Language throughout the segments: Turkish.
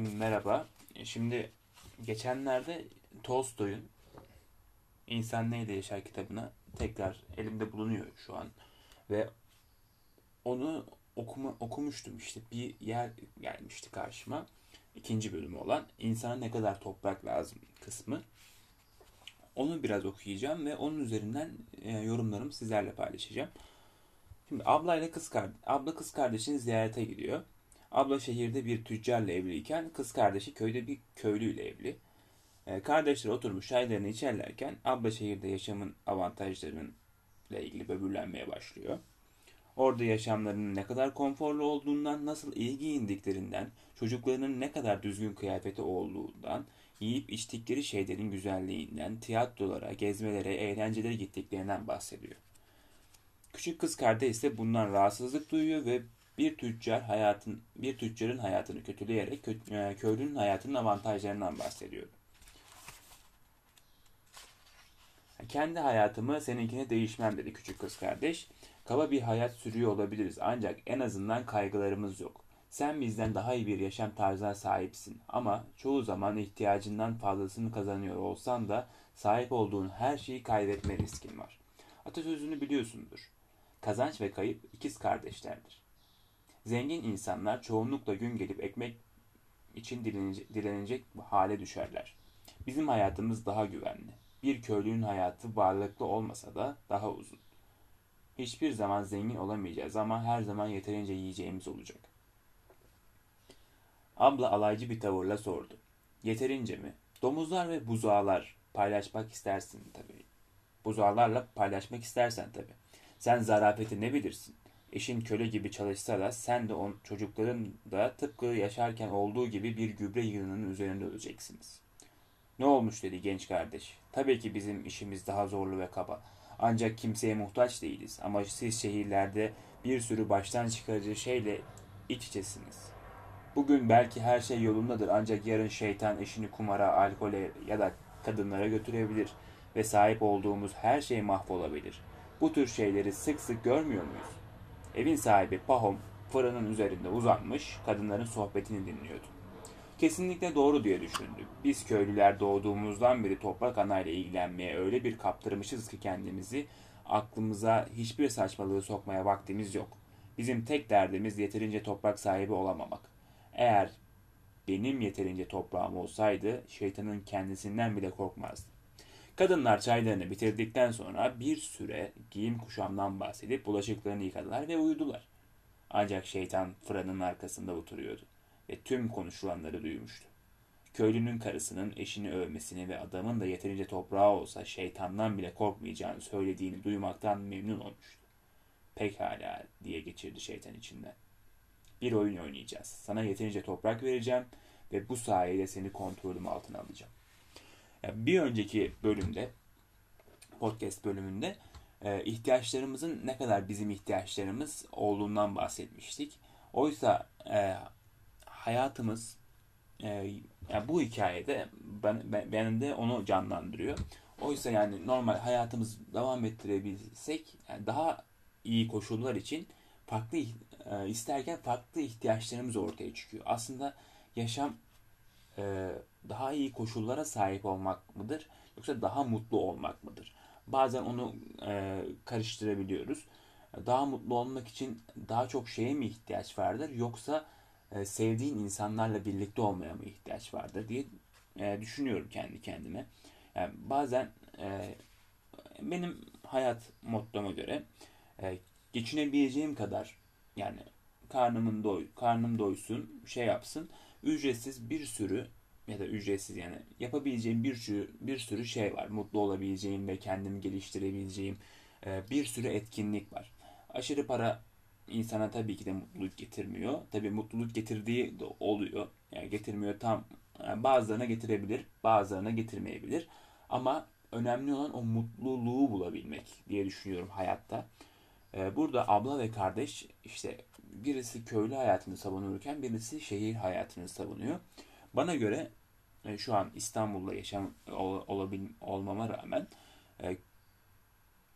Merhaba. Şimdi geçenlerde Tolstoy'un İnsan Neyle Yaşar kitabını tekrar elimde bulunuyor şu an. Ve onu okuma, okumuştum işte bir yer gelmişti karşıma. İkinci bölümü olan İnsana Ne Kadar Toprak Lazım kısmı. Onu biraz okuyacağım ve onun üzerinden e, yorumlarımı sizlerle paylaşacağım. Şimdi abla ile kız kardeş, abla kız kardeşini ziyarete gidiyor. Abla şehirde bir tüccarla evliyken kız kardeşi köyde bir köylüyle evli. E, kardeşler oturmuş çaylarını içerlerken abla şehirde yaşamın avantajlarının ilgili böbürlenmeye başlıyor. Orada yaşamlarının ne kadar konforlu olduğundan, nasıl iyi giyindiklerinden, çocuklarının ne kadar düzgün kıyafeti olduğundan, yiyip içtikleri şeylerin güzelliğinden, tiyatrolara, gezmelere, eğlencelere gittiklerinden bahsediyor. Küçük kız kardeş ise bundan rahatsızlık duyuyor ve bir tüccar hayatın bir tüccarın hayatını kötüleyerek kö, köylünün hayatının avantajlarından bahsediyor. Kendi hayatımı seninkine değişmem dedi küçük kız kardeş. Kaba bir hayat sürüyor olabiliriz ancak en azından kaygılarımız yok. Sen bizden daha iyi bir yaşam tarzına sahipsin ama çoğu zaman ihtiyacından fazlasını kazanıyor olsan da sahip olduğun her şeyi kaybetme riskin var. Atasözünü biliyorsundur. Kazanç ve kayıp ikiz kardeşlerdir. Zengin insanlar çoğunlukla gün gelip ekmek için direnecek, direnecek hale düşerler. Bizim hayatımız daha güvenli. Bir köylünün hayatı varlıklı olmasa da daha uzun. Hiçbir zaman zengin olamayacağız ama her zaman yeterince yiyeceğimiz olacak. Abla alaycı bir tavırla sordu. Yeterince mi? Domuzlar ve buzağlar paylaşmak istersin tabii. Buzağlarla paylaşmak istersen tabii. Sen zarafeti ne bilirsin? Eşin köle gibi çalışsa da sen de on, çocukların da tıpkı yaşarken olduğu gibi bir gübre yığınının üzerinde öleceksiniz. Ne olmuş dedi genç kardeş. Tabii ki bizim işimiz daha zorlu ve kaba. Ancak kimseye muhtaç değiliz. Ama siz şehirlerde bir sürü baştan çıkarıcı şeyle iç içesiniz. Bugün belki her şey yolundadır ancak yarın şeytan eşini kumara, alkole ya da kadınlara götürebilir ve sahip olduğumuz her şey mahvolabilir. Bu tür şeyleri sık sık görmüyor muyuz? Evin sahibi Pahom fırının üzerinde uzanmış kadınların sohbetini dinliyordu. Kesinlikle doğru diye düşündü. Biz köylüler doğduğumuzdan beri toprak anayla ilgilenmeye öyle bir kaptırmışız ki kendimizi aklımıza hiçbir saçmalığı sokmaya vaktimiz yok. Bizim tek derdimiz yeterince toprak sahibi olamamak. Eğer benim yeterince toprağım olsaydı şeytanın kendisinden bile korkmazdı. Kadınlar çaylarını bitirdikten sonra bir süre giyim kuşamdan bahsedip bulaşıklarını yıkadılar ve uyudular. Ancak şeytan fırının arkasında oturuyordu ve tüm konuşulanları duymuştu. Köylünün karısının eşini övmesini ve adamın da yeterince toprağı olsa şeytandan bile korkmayacağını söylediğini duymaktan memnun olmuştu. Pekala diye geçirdi şeytan içinden. Bir oyun oynayacağız. Sana yeterince toprak vereceğim ve bu sayede seni kontrolüm altına alacağım. Yani bir önceki bölümde, podcast bölümünde e, ihtiyaçlarımızın ne kadar bizim ihtiyaçlarımız olduğundan bahsetmiştik. Oysa e, hayatımız e, yani bu hikayede ben, ben, benim de onu canlandırıyor. Oysa yani normal hayatımız devam ettirebilsek yani daha iyi koşullar için farklı e, isterken farklı ihtiyaçlarımız ortaya çıkıyor. Aslında yaşam e, daha iyi koşullara sahip olmak mıdır yoksa daha mutlu olmak mıdır? Bazen onu e, karıştırabiliyoruz. Daha mutlu olmak için daha çok şeye mi ihtiyaç vardır yoksa e, sevdiğin insanlarla birlikte olmaya mı ihtiyaç vardır diye e, düşünüyorum kendi kendime. Yani bazen e, benim hayat mottoma göre e, geçinebileceğim kadar yani karnımın doy karnım doysun şey yapsın ücretsiz bir sürü ya da ücretsiz yani yapabileceğim bir sürü bir sürü şey var. Mutlu olabileceğim ve kendimi geliştirebileceğim e, bir sürü etkinlik var. Aşırı para insana tabii ki de mutluluk getirmiyor. Tabii mutluluk getirdiği de oluyor. Yani getirmiyor tam yani bazılarına getirebilir, bazılarına getirmeyebilir. Ama önemli olan o mutluluğu bulabilmek diye düşünüyorum hayatta. E, burada abla ve kardeş işte birisi köylü hayatını savunurken birisi şehir hayatını savunuyor. Bana göre e, şu an İstanbul'da yaşam olabil, olmama rağmen e,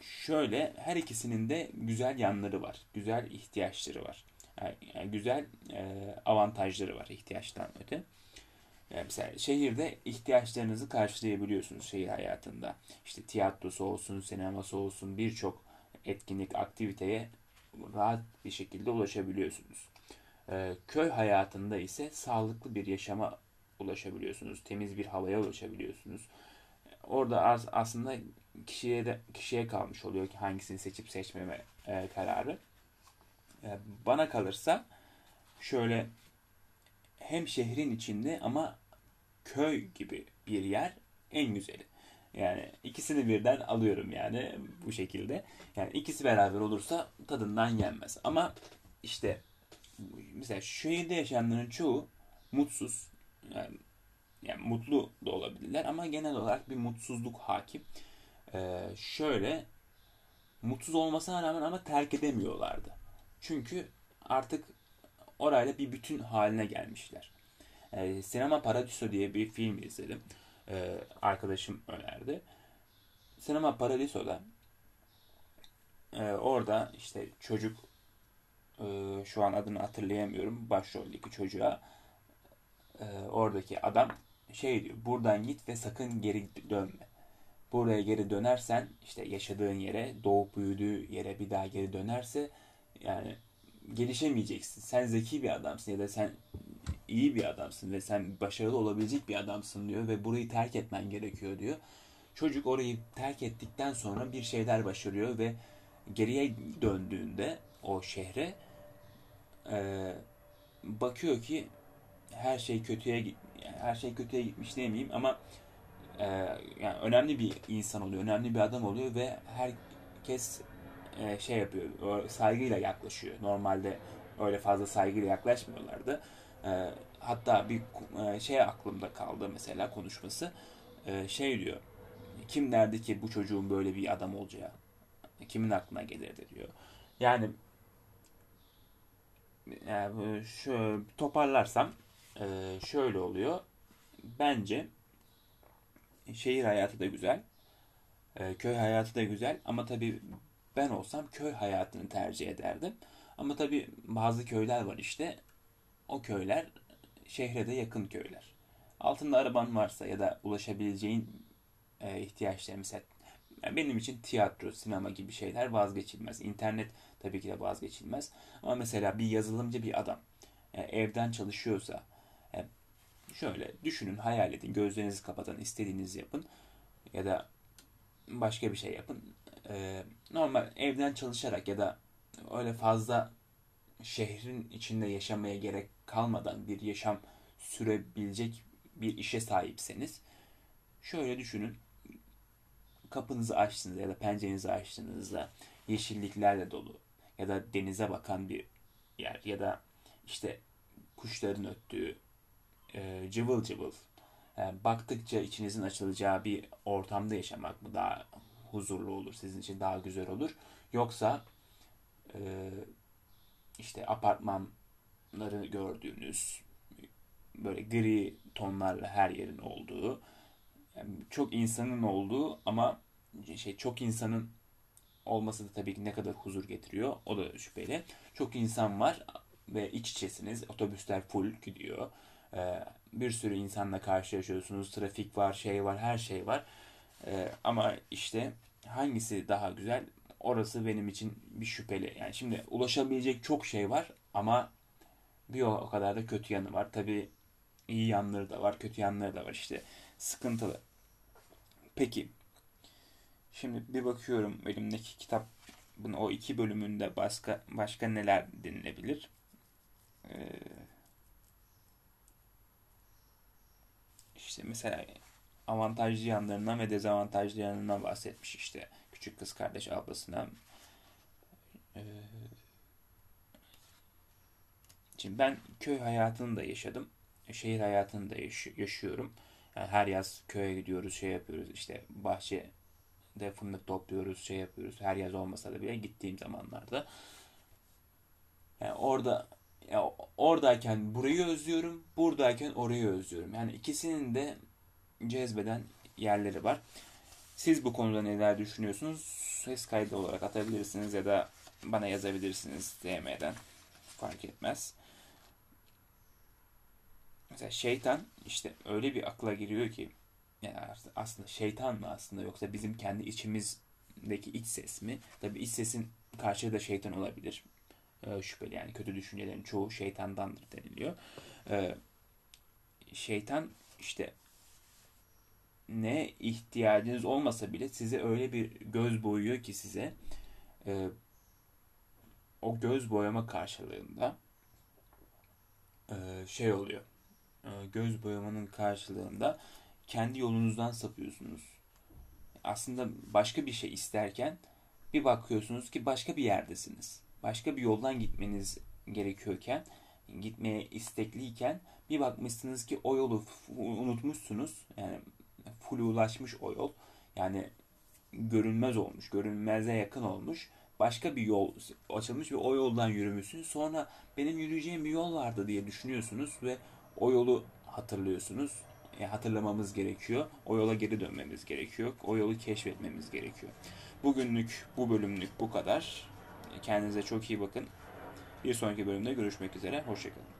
şöyle her ikisinin de güzel yanları var. Güzel ihtiyaçları var. Yani güzel e, avantajları var ihtiyaçtan öte. Mesela şehirde ihtiyaçlarınızı karşılayabiliyorsunuz şehir hayatında. İşte tiyatrosu olsun, sineması olsun birçok etkinlik, aktiviteye rahat bir şekilde ulaşabiliyorsunuz. Ee, köy hayatında ise sağlıklı bir yaşama ulaşabiliyorsunuz. Temiz bir havaya ulaşabiliyorsunuz. Orada aslında kişiye de kişiye kalmış oluyor ki hangisini seçip seçmeme e, kararı. E, bana kalırsa şöyle hem şehrin içinde ama köy gibi bir yer en güzeli. Yani ikisini birden alıyorum yani bu şekilde. Yani ikisi beraber olursa tadından yenmez. Ama işte mesela şehirde yaşayanların çoğu mutsuz. Yani, yani mutlu da olabilirler ama genel olarak bir mutsuzluk hakim. Ee, şöyle mutsuz olmasına rağmen ama terk edemiyorlardı. Çünkü artık orayla bir bütün haline gelmişler. Ee, Sinema Paradiso diye bir film izledim. Ee, arkadaşım önerdi. Sinema Paradiso'da e, orada işte çocuk e, şu an adını hatırlayamıyorum başroldeki çocuğa e, oradaki adam şey diyor buradan git ve sakın geri dönme. Buraya geri dönersen işte yaşadığın yere doğup büyüdüğü yere bir daha geri dönerse yani gelişemeyeceksin. Sen zeki bir adamsın ya da sen iyi bir adamsın ve sen başarılı olabilecek bir adamsın diyor ve burayı terk etmen gerekiyor diyor. Çocuk orayı terk ettikten sonra bir şeyler başarıyor ve geriye döndüğünde o şehre e, bakıyor ki her şey kötüye yani her şey kötüye gitmiş demeyeyim ama e, yani önemli bir insan oluyor, önemli bir adam oluyor ve herkes e, şey yapıyor, saygıyla yaklaşıyor. Normalde öyle fazla saygıyla yaklaşmıyorlardı. E, hatta bir e, şey aklımda kaldı mesela konuşması. E, şey diyor, kim derdi ki bu çocuğun böyle bir adam olacağı? Kimin aklına gelirdi diyor. Yani yani şu toparlarsam e, şöyle oluyor. Bence şehir hayatı da güzel. E, köy hayatı da güzel ama tabii ben olsam köy hayatını tercih ederdim. Ama tabii bazı köyler var işte. O köyler şehre de yakın köyler. Altında araban varsa ya da ulaşabileceğin e, ihtiyaçlar mesela yani benim için tiyatro, sinema gibi şeyler vazgeçilmez. İnternet tabii ki de vazgeçilmez. Ama mesela bir yazılımcı bir adam e, evden çalışıyorsa e, şöyle düşünün, hayal edin, gözlerinizi kapatın, istediğinizi yapın ya da başka bir şey yapın. Ee, normal evden çalışarak ya da öyle fazla şehrin içinde yaşamaya gerek kalmadan bir yaşam sürebilecek bir işe sahipseniz şöyle düşünün kapınızı açtığınızda ya da pencerenizi açtığınızda yeşilliklerle dolu ya da denize bakan bir yer ya da işte kuşların öttüğü e, cıvıl cıvıl yani baktıkça içinizin açılacağı bir ortamda yaşamak mı daha huzurlu olur, sizin için daha güzel olur. Yoksa e, işte apartmanları gördüğünüz böyle gri tonlarla her yerin olduğu çok insanın olduğu ama şey çok insanın olması da tabii ki ne kadar huzur getiriyor o da şüpheli. Çok insan var ve iç içesiniz. Otobüsler full gidiyor. Ee, bir sürü insanla karşılaşıyorsunuz. Trafik var, şey var, her şey var. Ee, ama işte hangisi daha güzel? Orası benim için bir şüpheli. Yani şimdi ulaşabilecek çok şey var ama bir o kadar da kötü yanı var. Tabii iyi yanları da var, kötü yanları da var işte. Sıkıntılı. Peki. Şimdi bir bakıyorum elimdeki kitap bunun o iki bölümünde başka başka neler denilebilir? Ee, işte mesela avantajlı yanlarından ve dezavantajlı yanlarından bahsetmiş işte küçük kız kardeş ablasına. Ee, şimdi ben köy hayatını da yaşadım. Şehir hayatını da yaşıyorum. Yani her yaz köye gidiyoruz, şey yapıyoruz işte bahçede fındık topluyoruz, şey yapıyoruz. Her yaz olmasa da bile gittiğim zamanlarda. Yani orada ya oradayken burayı özlüyorum, buradayken orayı özlüyorum. Yani ikisinin de cezbeden yerleri var. Siz bu konuda neler düşünüyorsunuz? Ses kaydı olarak atabilirsiniz ya da bana yazabilirsiniz DM'den. fark etmez. Mesela şeytan işte öyle bir akla giriyor ki yani aslında şeytan mı aslında yoksa bizim kendi içimizdeki iç ses mi? Tabii iç sesin karşıda da şeytan olabilir. Ee, şüpheli yani kötü düşüncelerin çoğu şeytandandır deniliyor. Ee, şeytan işte ne ihtiyacınız olmasa bile size öyle bir göz boyuyor ki size e, o göz boyama karşılığında e, şey oluyor. E, göz boyamanın karşılığında kendi yolunuzdan sapıyorsunuz. Aslında başka bir şey isterken bir bakıyorsunuz ki başka bir yerdesiniz. Başka bir yoldan gitmeniz gerekiyorken, gitmeye istekliyken bir bakmışsınız ki o yolu unutmuşsunuz. Yani full ulaşmış o yol. Yani görünmez olmuş, görünmeze yakın olmuş. Başka bir yol açılmış ve o yoldan yürümüşsünüz. Sonra benim yürüyeceğim bir yol vardı diye düşünüyorsunuz ve o yolu hatırlıyorsunuz. E, hatırlamamız gerekiyor. O yola geri dönmemiz gerekiyor. O yolu keşfetmemiz gerekiyor. Bugünlük, bu bölümlük bu kadar. Kendinize çok iyi bakın. Bir sonraki bölümde görüşmek üzere. Hoşçakalın.